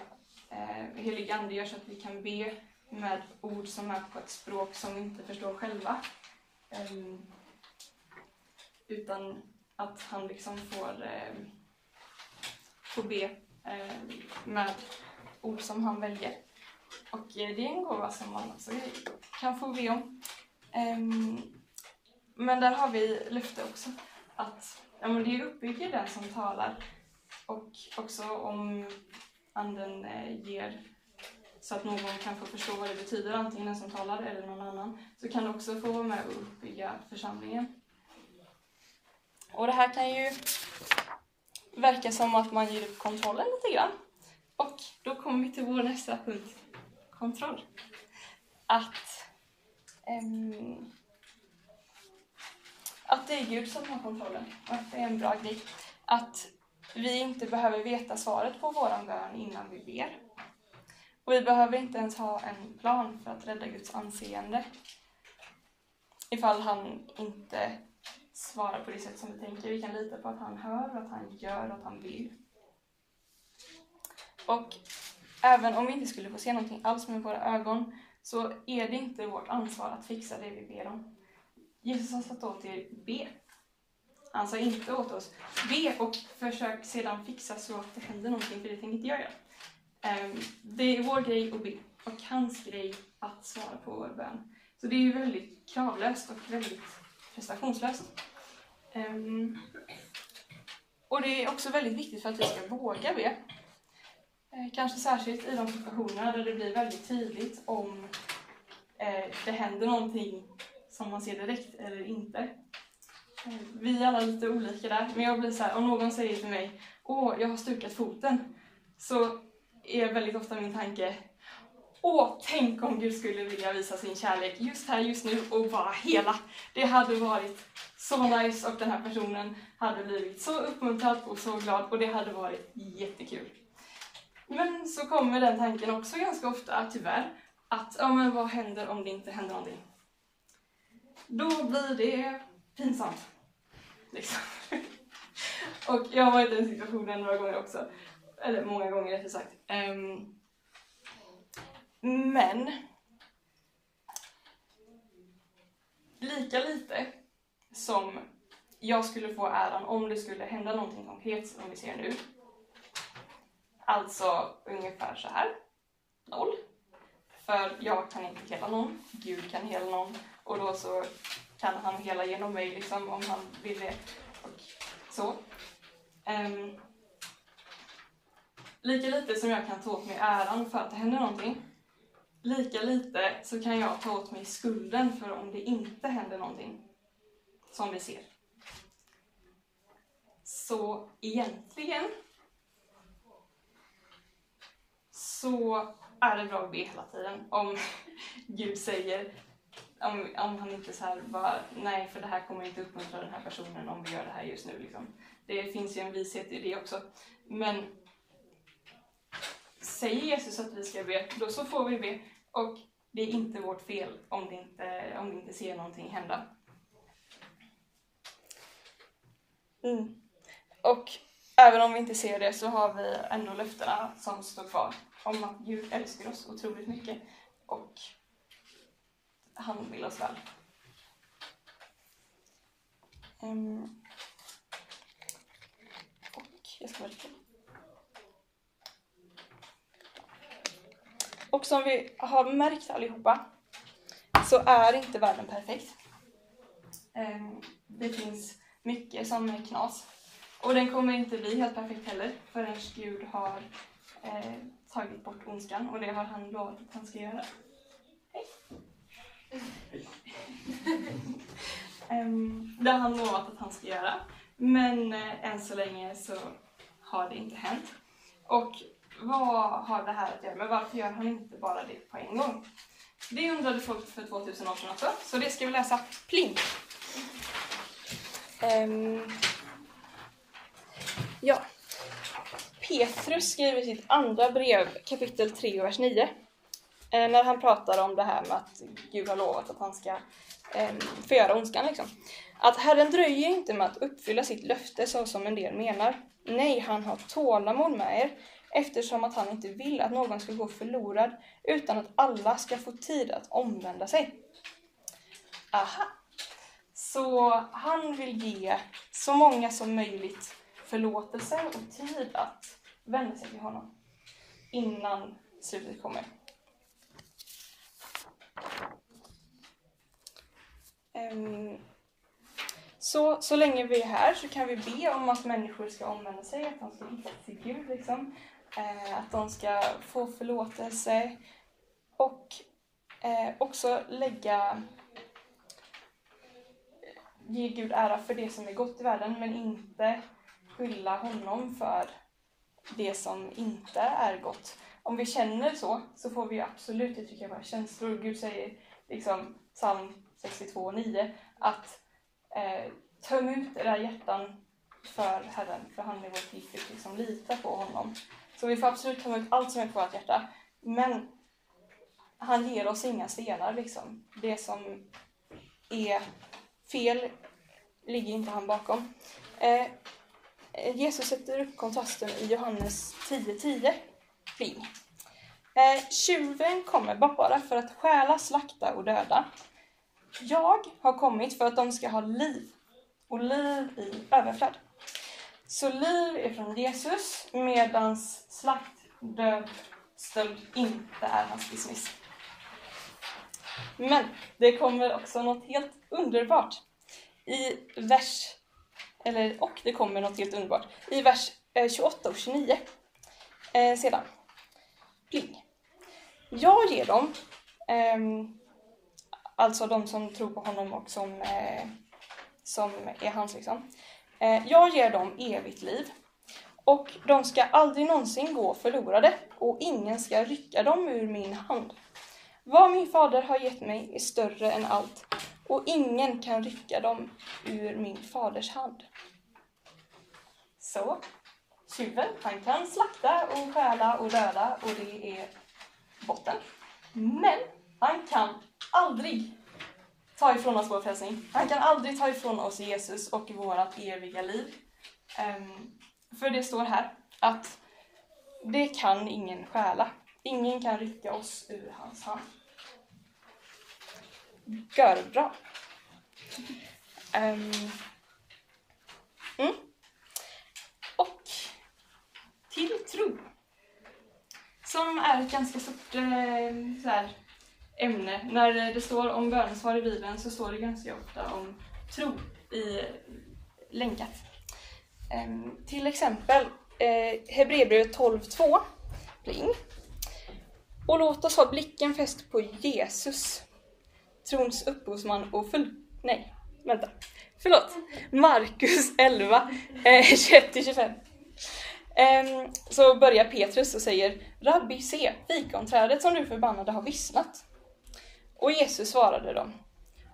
eh, helig ande gör så att vi kan be med ord som är på ett språk som vi inte förstår själva. Eh, utan att han liksom får, eh, får be eh, med ord som han väljer. Och eh, det är en gåva som man också kan få be om. Ehm, men där har vi löfte också att ja, men det uppbygger den som talar och också om anden eh, ger så att någon kan få förstå vad det betyder, antingen den som talar eller någon annan, så kan du också få vara med och uppbygga församlingen. Och det här kan ju verka som att man ger upp kontrollen lite grann. Och då kommer vi till vår nästa punkt, kontroll. Att, um, att det är Gud som har kontrollen och att det är en bra grej. Att vi inte behöver veta svaret på vår bön innan vi ber. Och vi behöver inte ens ha en plan för att rädda Guds anseende. Ifall han inte svara på det sätt som vi tänker. Vi kan lita på att han hör, att han gör, att han vill. Och även om vi inte skulle få se någonting alls med våra ögon så är det inte vårt ansvar att fixa det vi ber om. Jesus har sagt åt er, be. Han sa inte åt oss, be och försök sedan fixa så att det händer någonting, för det tänker inte jag göra. Ehm, det är vår grej att be och hans grej att svara på vår bön. Så det är ju väldigt kravlöst och väldigt prestationslöst. Ehm, och det är också väldigt viktigt för att vi ska våga be. Eh, kanske särskilt i de situationerna där det blir väldigt tydligt om eh, det händer någonting som man ser direkt eller inte. Eh, vi är alla lite olika där, men jag blir så här, om någon säger till mig Åh, jag har stukat foten, så är väldigt ofta min tanke Åh, tänk om Gud skulle vilja visa sin kärlek just här, just nu och bara hela. Det hade varit så nice och den här personen hade blivit så uppmuntrad och så glad och det hade varit jättekul. Men så kommer den tanken också ganska ofta, tyvärr, att ja, men vad händer om det inte händer någonting? Då blir det pinsamt. Liksom. och jag har varit i den situationen några gånger också. Eller många gånger rättare sagt. Um, men lika lite som jag skulle få äran om det skulle hända någonting konkret som vi ser nu. Alltså ungefär så här. Noll. För jag kan inte hela någon, Gud kan hela någon och då så kan han hela genom mig liksom om han vill det. Och så. Um, lika lite som jag kan ta åt mig äran för att det händer någonting, lika lite så kan jag ta åt mig skulden för om det inte händer någonting som vi ser. Så egentligen så är det bra att be hela tiden. Om Gud säger, om, om han inte så här bara, nej för det här kommer inte uppmuntra den här personen om vi gör det här just nu. Liksom. Det finns ju en vishet i det också. Men säger Jesus att vi ska be, då så får vi be. Och det är inte vårt fel om, det inte, om vi inte ser någonting hända. Mm. Och även om vi inte ser det så har vi ändå löftena som står kvar om att Gud älskar oss otroligt mycket och han vill oss väl. Um, och jag ska verkligen Och som vi har märkt allihopa så är inte världen perfekt. Ehm, det finns mycket som är knas. Och den kommer inte bli helt perfekt heller förrän Gud har eh, tagit bort ondskan och det har han lovat att han ska göra. Hej! Ehm, det har han lovat att han ska göra. Men eh, än så länge så har det inte hänt. Och vad har det här att göra med? Varför gör han inte bara det på en gång? Det undrade folk för 2000 år sedan också, så det ska vi läsa. Pling! Um, ja. Petrus skriver i sitt andra brev, kapitel 3, vers 9. Eh, när han pratar om det här med att Gud har lovat att han ska eh, förgöra ondskan. Liksom. Att Herren dröjer inte med att uppfylla sitt löfte så som en del menar. Nej, han har tålamod med er eftersom att han inte vill att någon ska gå förlorad utan att alla ska få tid att omvända sig. Aha! Så han vill ge så många som möjligt förlåtelse och tid att vända sig till honom innan slutet kommer. Ehm, så, så länge vi är här så kan vi be om att människor ska omvända sig, att de ska hitta till Gud, liksom. Eh, att de ska få förlåtelse och eh, också lägga eh, ge Gud ära för det som är gott i världen men inte skylla honom för det som inte är gott. Om vi känner så, så får vi absolut uttrycka våra känslor. Gud säger liksom psalm 62.9 att eh, töm ut era hjärtan för Herren, för han är vår tillflykt. Liksom, lita på honom. Så vi får absolut ta ut allt som är på vårt hjärta. Men han ger oss inga stenar liksom. Det som är fel ligger inte han bakom. Eh, Jesus sätter upp kontrasten i Johannes 10.10 10. Eh, tjuven kommer bara för att stjäla, slakta och döda. Jag har kommit för att de ska ha liv, och liv i överflöd. Så liv är från Jesus, medans slakt, död, stöld inte är hans business. Men det kommer också något helt underbart i vers, eller och det kommer något helt underbart, i vers eh, 28 och 29 eh, sedan. Pling. Jag ger dem, eh, alltså de som tror på honom och som, eh, som är hans liksom. Eh, jag ger dem evigt liv och de ska aldrig någonsin gå förlorade och ingen ska rycka dem ur min hand. Vad min fader har gett mig är större än allt och ingen kan rycka dem ur min faders hand. Så, tjuven, han kan slakta och stjäla och döda och det är botten. Men han kan aldrig ta ifrån oss vår frälsning. Han kan aldrig ta ifrån oss Jesus och vårt eviga liv. Um, för det står här att det kan ingen stjäla. Ingen kan rycka oss ur hans hand. Görbra. Um, mm. Och till tro. Som är ett ganska stort eh, så här, ämne. När det står om bönesvar i Bibeln så står det ganska ofta om tro i länkat. Ehm, till exempel eh, Hebreerbrevet 12.2 pling. Och låt oss ha blicken fäst på Jesus, trons upphovsman och full... Nej, vänta. Förlåt. Markus 11, eh, 21-25. Um, ehm, så börjar Petrus och säger Rabbi, se, fikonträdet som du förbannade har vissnat. Och Jesus svarade dem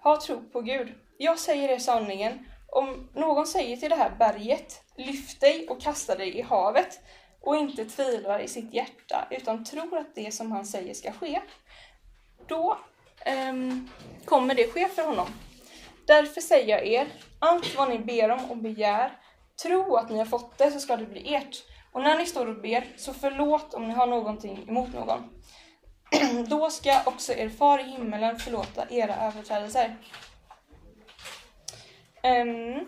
Ha tro på Gud. Jag säger er sanningen. Om någon säger till det här berget Lyft dig och kasta dig i havet och inte tvivlar i sitt hjärta utan tror att det som han säger ska ske, då um, kommer det ske för honom. Därför säger jag er, allt vad ni ber om och begär, tro att ni har fått det så ska det bli ert. Och när ni står och ber, så förlåt om ni har någonting emot någon. Då ska också er far i himmelen förlåta era överträdelser. Um,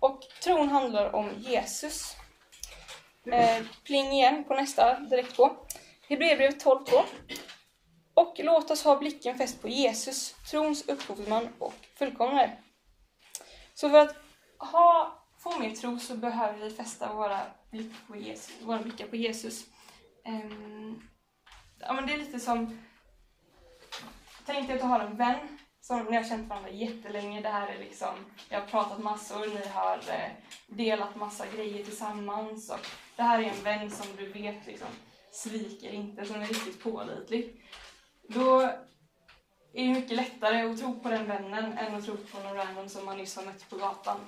och tron handlar om Jesus. Uh, pling igen på nästa direkt på. Hebreerbrevet 12.2. Och låt oss ha blicken fäst på Jesus, trons upphovsman och fullkomnare. Så för att ha, få mer tro så behöver vi fästa våra, blick på Jesus, våra blickar på Jesus. Um, ja, men det är lite som... Tänk dig att du har en vän som ni har känt varandra jättelänge. Det här är liksom, jag har pratat massor, ni har eh, delat massa grejer tillsammans. Och det här är en vän som du vet liksom, sviker inte, som är riktigt pålitlig. Då är det mycket lättare att tro på den vännen än att tro på någon random som man nyss har mött på gatan.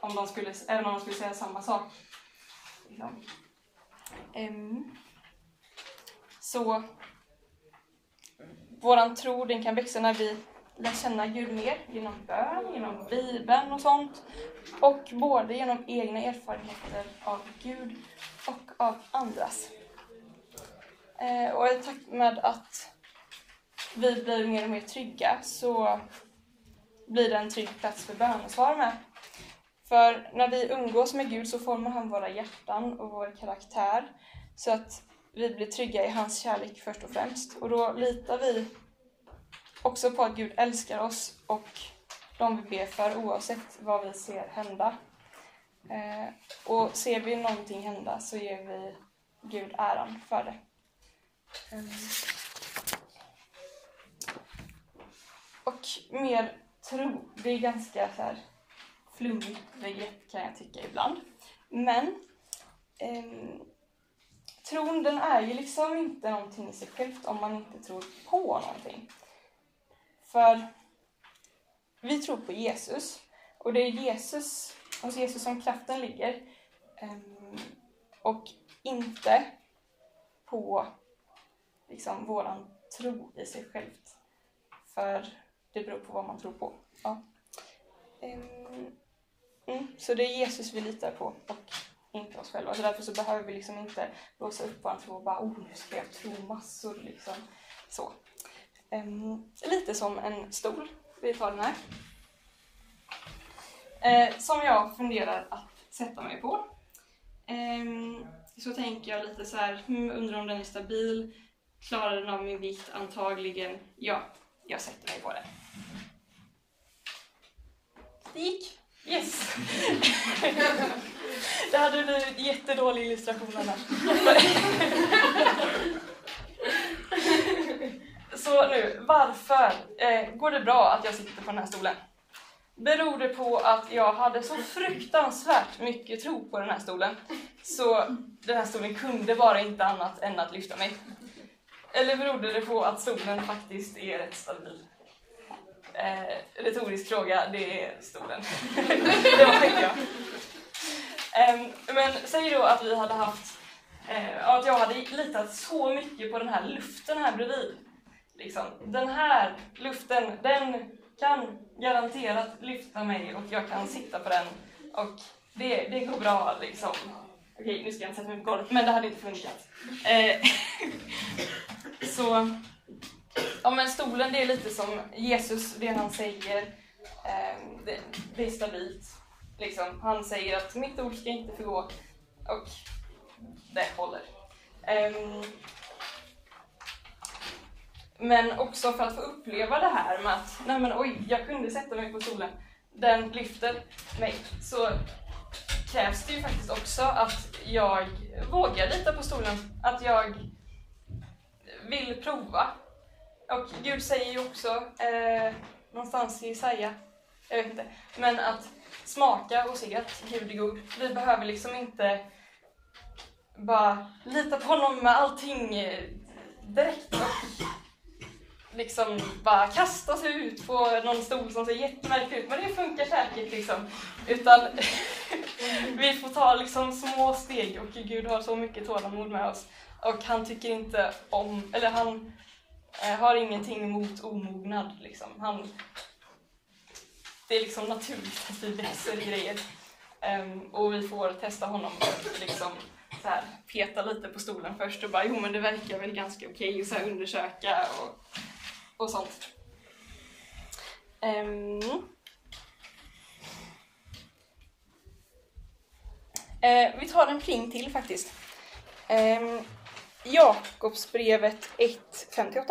Om de skulle, även om de skulle säga samma sak. Liksom. Um, så våran tro den kan växa när vi lär känna Gud mer genom bön, genom Bibeln och sånt. Och både genom egna erfarenheter av Gud och av andras. Eh, och i takt med att vi blir mer och mer trygga så blir det en trygg plats för bönesvar med. För när vi umgås med Gud så formar han våra hjärtan och vår karaktär så att vi blir trygga i hans kärlek först och främst. Och då litar vi också på att Gud älskar oss och de vi ber för oavsett vad vi ser hända. Eh, och ser vi någonting hända så ger vi Gud äran för det. Mm. Och mer tro, det är ganska så här flummigt begrepp kan jag tycka ibland. Men eh, tron den är ju liksom inte någonting i sig självt om man inte tror på någonting. För vi tror på Jesus och det är Jesus, hos Jesus som kraften ligger. Ehm, och inte på liksom våran tro i sig självt. För det beror på vad man tror på. Ja. Ehm, mm, så det är Jesus vi litar på och inte oss själva. Så därför så behöver vi liksom inte låsa upp vår tro och bara oh, nu ska jag tro massor. Liksom. Så. Um, lite som en stol. Vi tar den här. Uh, som jag funderar att sätta mig på. Um, så tänker jag lite så här, hmm, undrar om den är stabil. Klarar den av min vikt? Antagligen. Ja, jag sätter mig på den. Det gick. Yes! det hade blivit jättedålig illustration annars. Så nu, varför eh, går det bra att jag sitter på den här stolen? Beror det på att jag hade så fruktansvärt mycket tro på den här stolen så den här stolen kunde bara inte annat än att lyfta mig? Eller berodde det på att stolen faktiskt är rätt stabil? Eh, retorisk fråga, det är stolen. det var tänkte jag. Eh, men säg då att vi hade haft, eh, att jag hade litat så mycket på den här luften här bredvid. Liksom. Den här luften, den kan garanterat lyfta mig och jag kan sitta på den och det, det går bra liksom. Okej, nu ska jag inte sätta mig på golvet, men det hade inte funkat. Eh, så, ja men stolen det är lite som Jesus, det han säger, eh, det, det, är stabilt. Liksom. Han säger att mitt ord ska inte förgå och det håller. Eh, men också för att få uppleva det här med att, nej men oj, jag kunde sätta mig på stolen. Den lyfter mig. Så krävs det ju faktiskt också att jag vågar lita på stolen. Att jag vill prova. Och Gud säger ju också eh, någonstans i Jesaja, jag vet inte, men att smaka och se att Gud är god. Vi behöver liksom inte bara lita på honom med allting eh, direkt och liksom bara kasta sig ut på någon stol som ser jättemärklig ut, men det funkar säkert liksom. Utan vi får ta liksom små steg och Gud har så mycket tålamod med oss. Och han tycker inte om, eller han eh, har ingenting emot omognad liksom. Han, det är liksom naturligt att vi växer i grejer. Um, och vi får testa honom och liksom så här, peta lite på stolen först och bara jo men det verkar väl ganska okej okay, och så här undersöka och och sånt. Um. Uh, vi tar en pling till faktiskt. Um, Jakobsbrevet 1.58.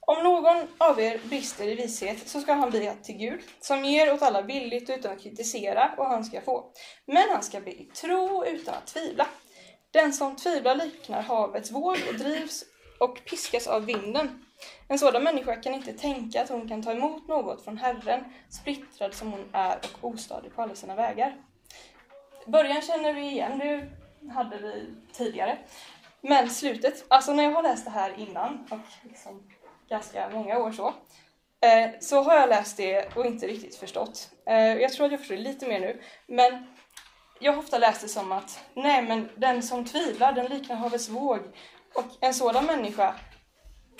Om någon av er brister i vishet så ska han be till Gud, som ger åt alla villigt utan att kritisera, och han ska få. Men han ska be i tro utan att tvivla. Den som tvivlar liknar havets våg och drivs och piskas av vinden. En sådan människa kan inte tänka att hon kan ta emot något från Herren, splittrad som hon är och ostadig på alla sina vägar. Början känner vi igen, det hade vi tidigare. Men slutet, alltså när jag har läst det här innan, och liksom ganska många år så, eh, så har jag läst det och inte riktigt förstått. Eh, jag tror att jag förstår lite mer nu, men jag har ofta läst det som att nej men den som tvivlar den liknar havets våg och en sådan människa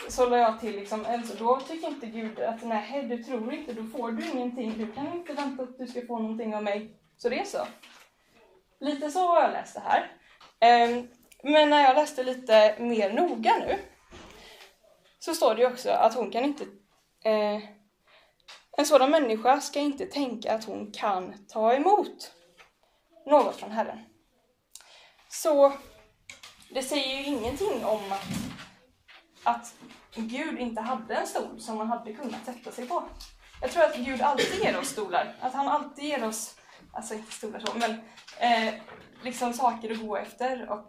så la jag till liksom, alltså, då tycker inte Gud att nej, du tror inte, då får du ingenting, du kan inte vänta att du ska få någonting av mig. Så det är så. Lite så har jag läst det här. Ehm, men när jag läste lite mer noga nu så står det ju också att hon kan inte eh, en sådan människa ska inte tänka att hon kan ta emot något från Herren. Så det säger ju ingenting om att, att Gud inte hade en stol som man hade kunnat sätta sig på. Jag tror att Gud alltid ger oss stolar. Att han alltid ger oss, alltså inte stolar så, men eh, liksom saker att gå efter och,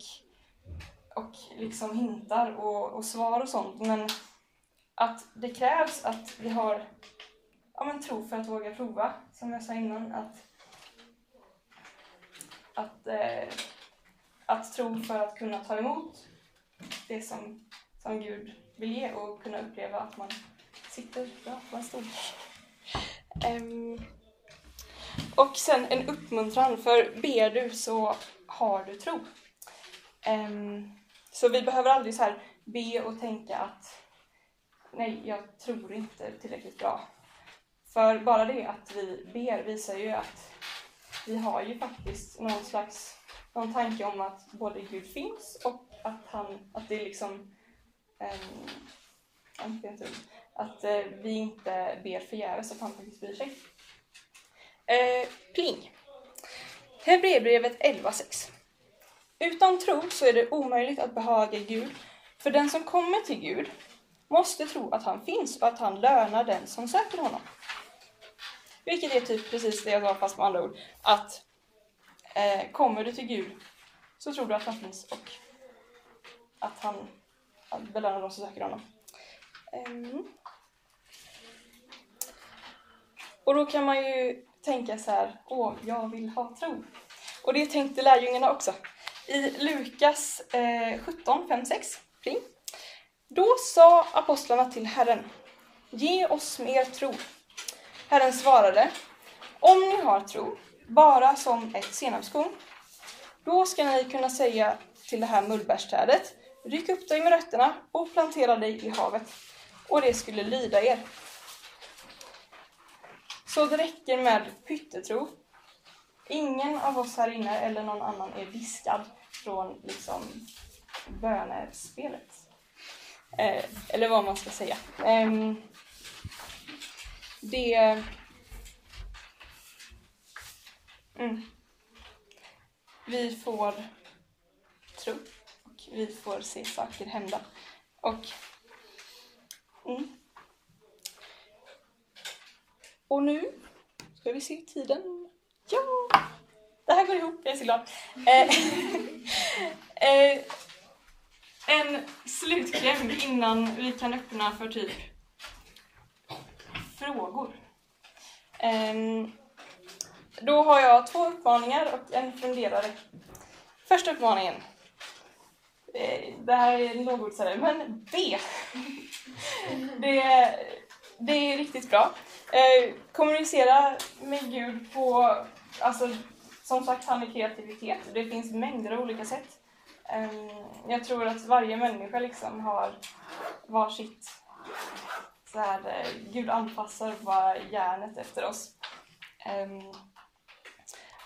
och liksom hintar och, och svar och sånt. Men att det krävs att vi har ja, men tro för att våga prova, som jag sa innan. Att, att, eh, att tro för att kunna ta emot det som, som Gud vill ge och kunna uppleva att man sitter bra på en stol. Um, och sen en uppmuntran, för ber du så har du tro. Um, så vi behöver aldrig så här be och tänka att nej, jag tror inte tillräckligt bra. För bara det att vi ber visar ju att vi har ju faktiskt någon slags någon tanke om att både Gud finns och att, han, att det är liksom um, att uh, vi inte ber förgäves, att han faktiskt bryr sig. Uh, pling! Hebreerbrevet 11.6 utan tro så är det omöjligt att behaga Gud, för den som kommer till Gud måste tro att han finns och att han lönar den som söker honom. Vilket är typ precis det jag sa fast med andra ord. Att eh, kommer du till Gud så tror du att han finns och att han, belönar de som söker honom. Um. Och då kan man ju tänka så här, åh, jag vill ha tro. Och det tänkte lärjungarna också. I Lukas eh, 17, 5, 6, kring. Då sa apostlarna till Herren, ge oss mer tro. Herren svarade, om ni har tro, bara som ett senapskorn, då ska ni kunna säga till det här mullbärsträdet, ryck upp dig med rötterna och plantera dig i havet, och det skulle lyda er. Så det räcker med pyttetro. Ingen av oss här inne eller någon annan är viskad från liksom bönespelet. Eh, eller vad man ska säga. Eh, det... Mm. Vi får tro och vi får se saker hända. Och... Mm. Och nu ska vi se tiden. Ja! Det här går ihop, jag är så glad. Eh, eh, en slutkläm innan vi kan öppna för typ frågor. Ehm, då har jag två uppmaningar och en funderare. Första uppmaningen. Eh, det här är något men B. Det, det är riktigt bra. Kommunicera med Gud på, alltså som sagt, han är kreativitet. Det finns mängder av olika sätt. Ehm, jag tror att varje människa liksom har varsitt så här, eh, Gud anpassar bara hjärnet efter oss. Ehm,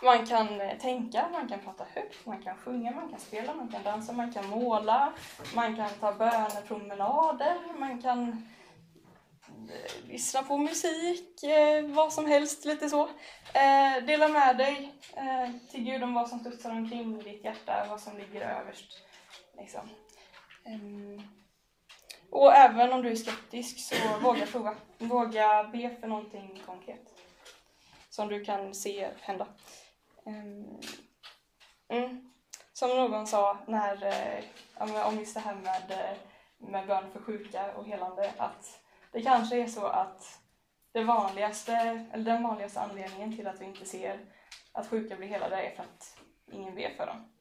man kan eh, tänka, man kan prata högt, man kan sjunga, man kan spela, man kan dansa, man kan måla, man kan ta bönepromenader, man kan Eh, lyssna på musik, eh, vad som helst, lite så. Eh, dela med dig eh, till Gud om vad som studsar omkring i ditt hjärta, vad som ligger överst. Liksom. Ehm, och även om du är skeptisk så våga prova. Våga be för någonting konkret som du kan se hända. Ehm, mm. Som någon sa när, eh, om just det här med, eh, med bön för sjuka och helande, att det kanske är så att det vanligaste, eller den vanligaste anledningen till att vi inte ser att sjuka blir helade är för att ingen ber för dem.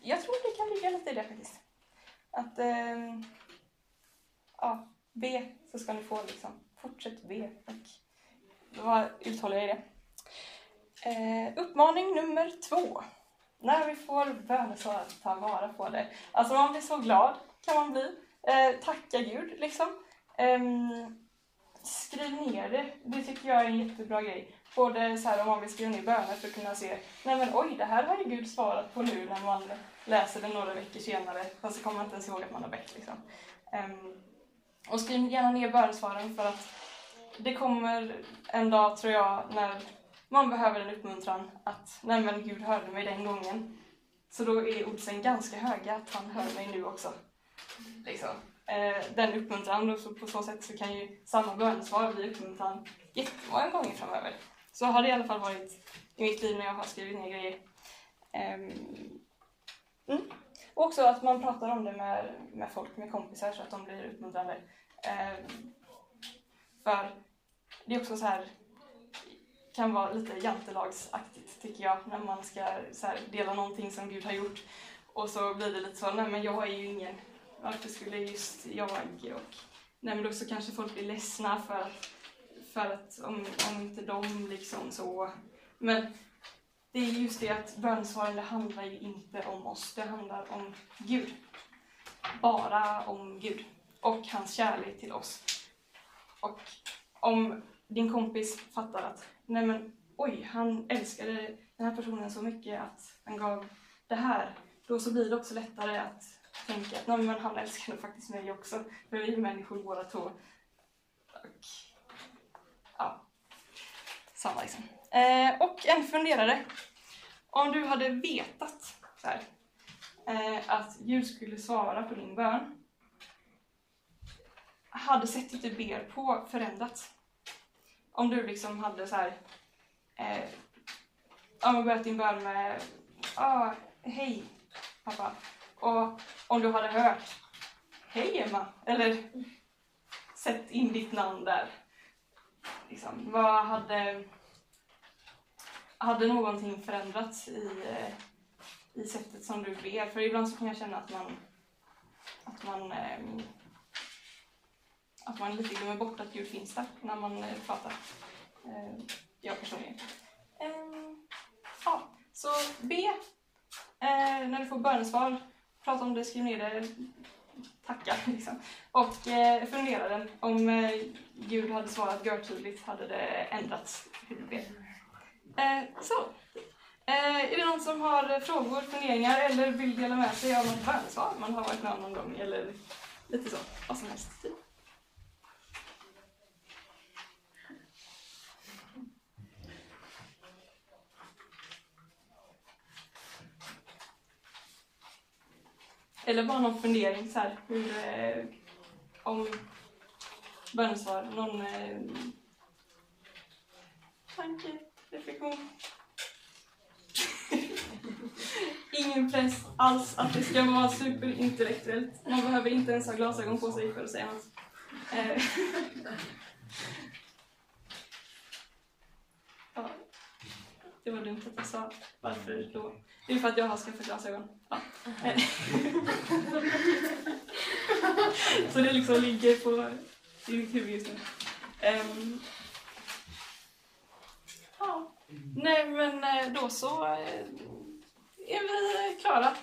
Jag tror det kan ligga lite i det faktiskt. Att eh, ja, be så ska ni få liksom. Fortsätt be och var uthålliga i det. Eh, uppmaning nummer två. När vi får bönesvar, ta vara på det. Alltså man blir så glad kan man bli Eh, tacka Gud liksom. Eh, skriv ner det. Det tycker jag är en jättebra grej. Både så här om man vill skriva ner böner för att kunna se, nej men oj, det här har ju Gud svarat på nu när man läser det några veckor senare, fast så kommer man inte ens ihåg att man har bett liksom. Um, och skriv gärna ner bönesvaren för att det kommer en dag, tror jag, när man behöver en uppmuntran att nej men Gud hörde mig den gången. Så då är oddsen ganska höga att han hör mig nu också. Liksom. Eh, den uppmuntran, och så på så sätt så kan ju samma bönesvar bli uppmuntran jättemånga gånger framöver. Så har det i alla fall varit i mitt liv när jag har skrivit ner grejer. Ehm, mm. Och också att man pratar om det med, med folk, med kompisar så att de blir uppmuntrande. Ehm, för det är också så här kan vara lite jantelagsaktigt tycker jag när man ska så här, dela någonting som Gud har gjort och så blir det lite så, nej men jag är ju ingen, varför skulle just jag och nej men då så kanske folk blir ledsna för att, för att om, om inte de liksom så, men det är just det att bönesvaren, det handlar ju inte om oss, det handlar om Gud. Bara om Gud och hans kärlek till oss. Och om din kompis fattar att nej men oj, han älskade den här personen så mycket att han gav det här, då så blir det också lättare att tänka att men han älskade faktiskt mig också, för vi är människor båda två. Och ja, samma liksom. Eh, och en funderare. Om du hade vetat så här, eh, att Gud skulle svara på din bön, hade sättet du ber på förändrats? Om du liksom hade så här, eh, ja, börjat din bön med ah, hej pappa. Och om du hade hört hej Emma, eller sett in ditt namn där. Liksom, vad hade, hade någonting förändrats i, eh, i sättet som du ber? För ibland så kan jag känna att man, att man eh, att man lite glömmer bort att Gud finns där när man eh, pratar. Jag personligen. Ehm, ja, så be när du får bönesvar. Prata om det, skriv ner det, tacka liksom. Och eh, fundera den. Om eh, Gud hade svarat görtydligt hade det ändrats hur du. Eh, så. Eh, är det någon som har frågor, funderingar eller vill dela med sig av något bönesvar man har varit med om någon gång eller lite så, vad som helst. Typ. Eller bara någon fundering så här, hur, eh, om bönesvar, någon eh, tanke, reflektion. Ingen press alls att det ska vara superintellektuellt. Man behöver inte ens ha glasögon på sig för att säga något. Eh. Ja. Det var dumt att jag sa varför då. Det är för att jag har skaffat glasögon. Ja. Så det liksom ligger på i mitt huvud just nu. Um, ja. Nej men eh, då så eh, är vi klara.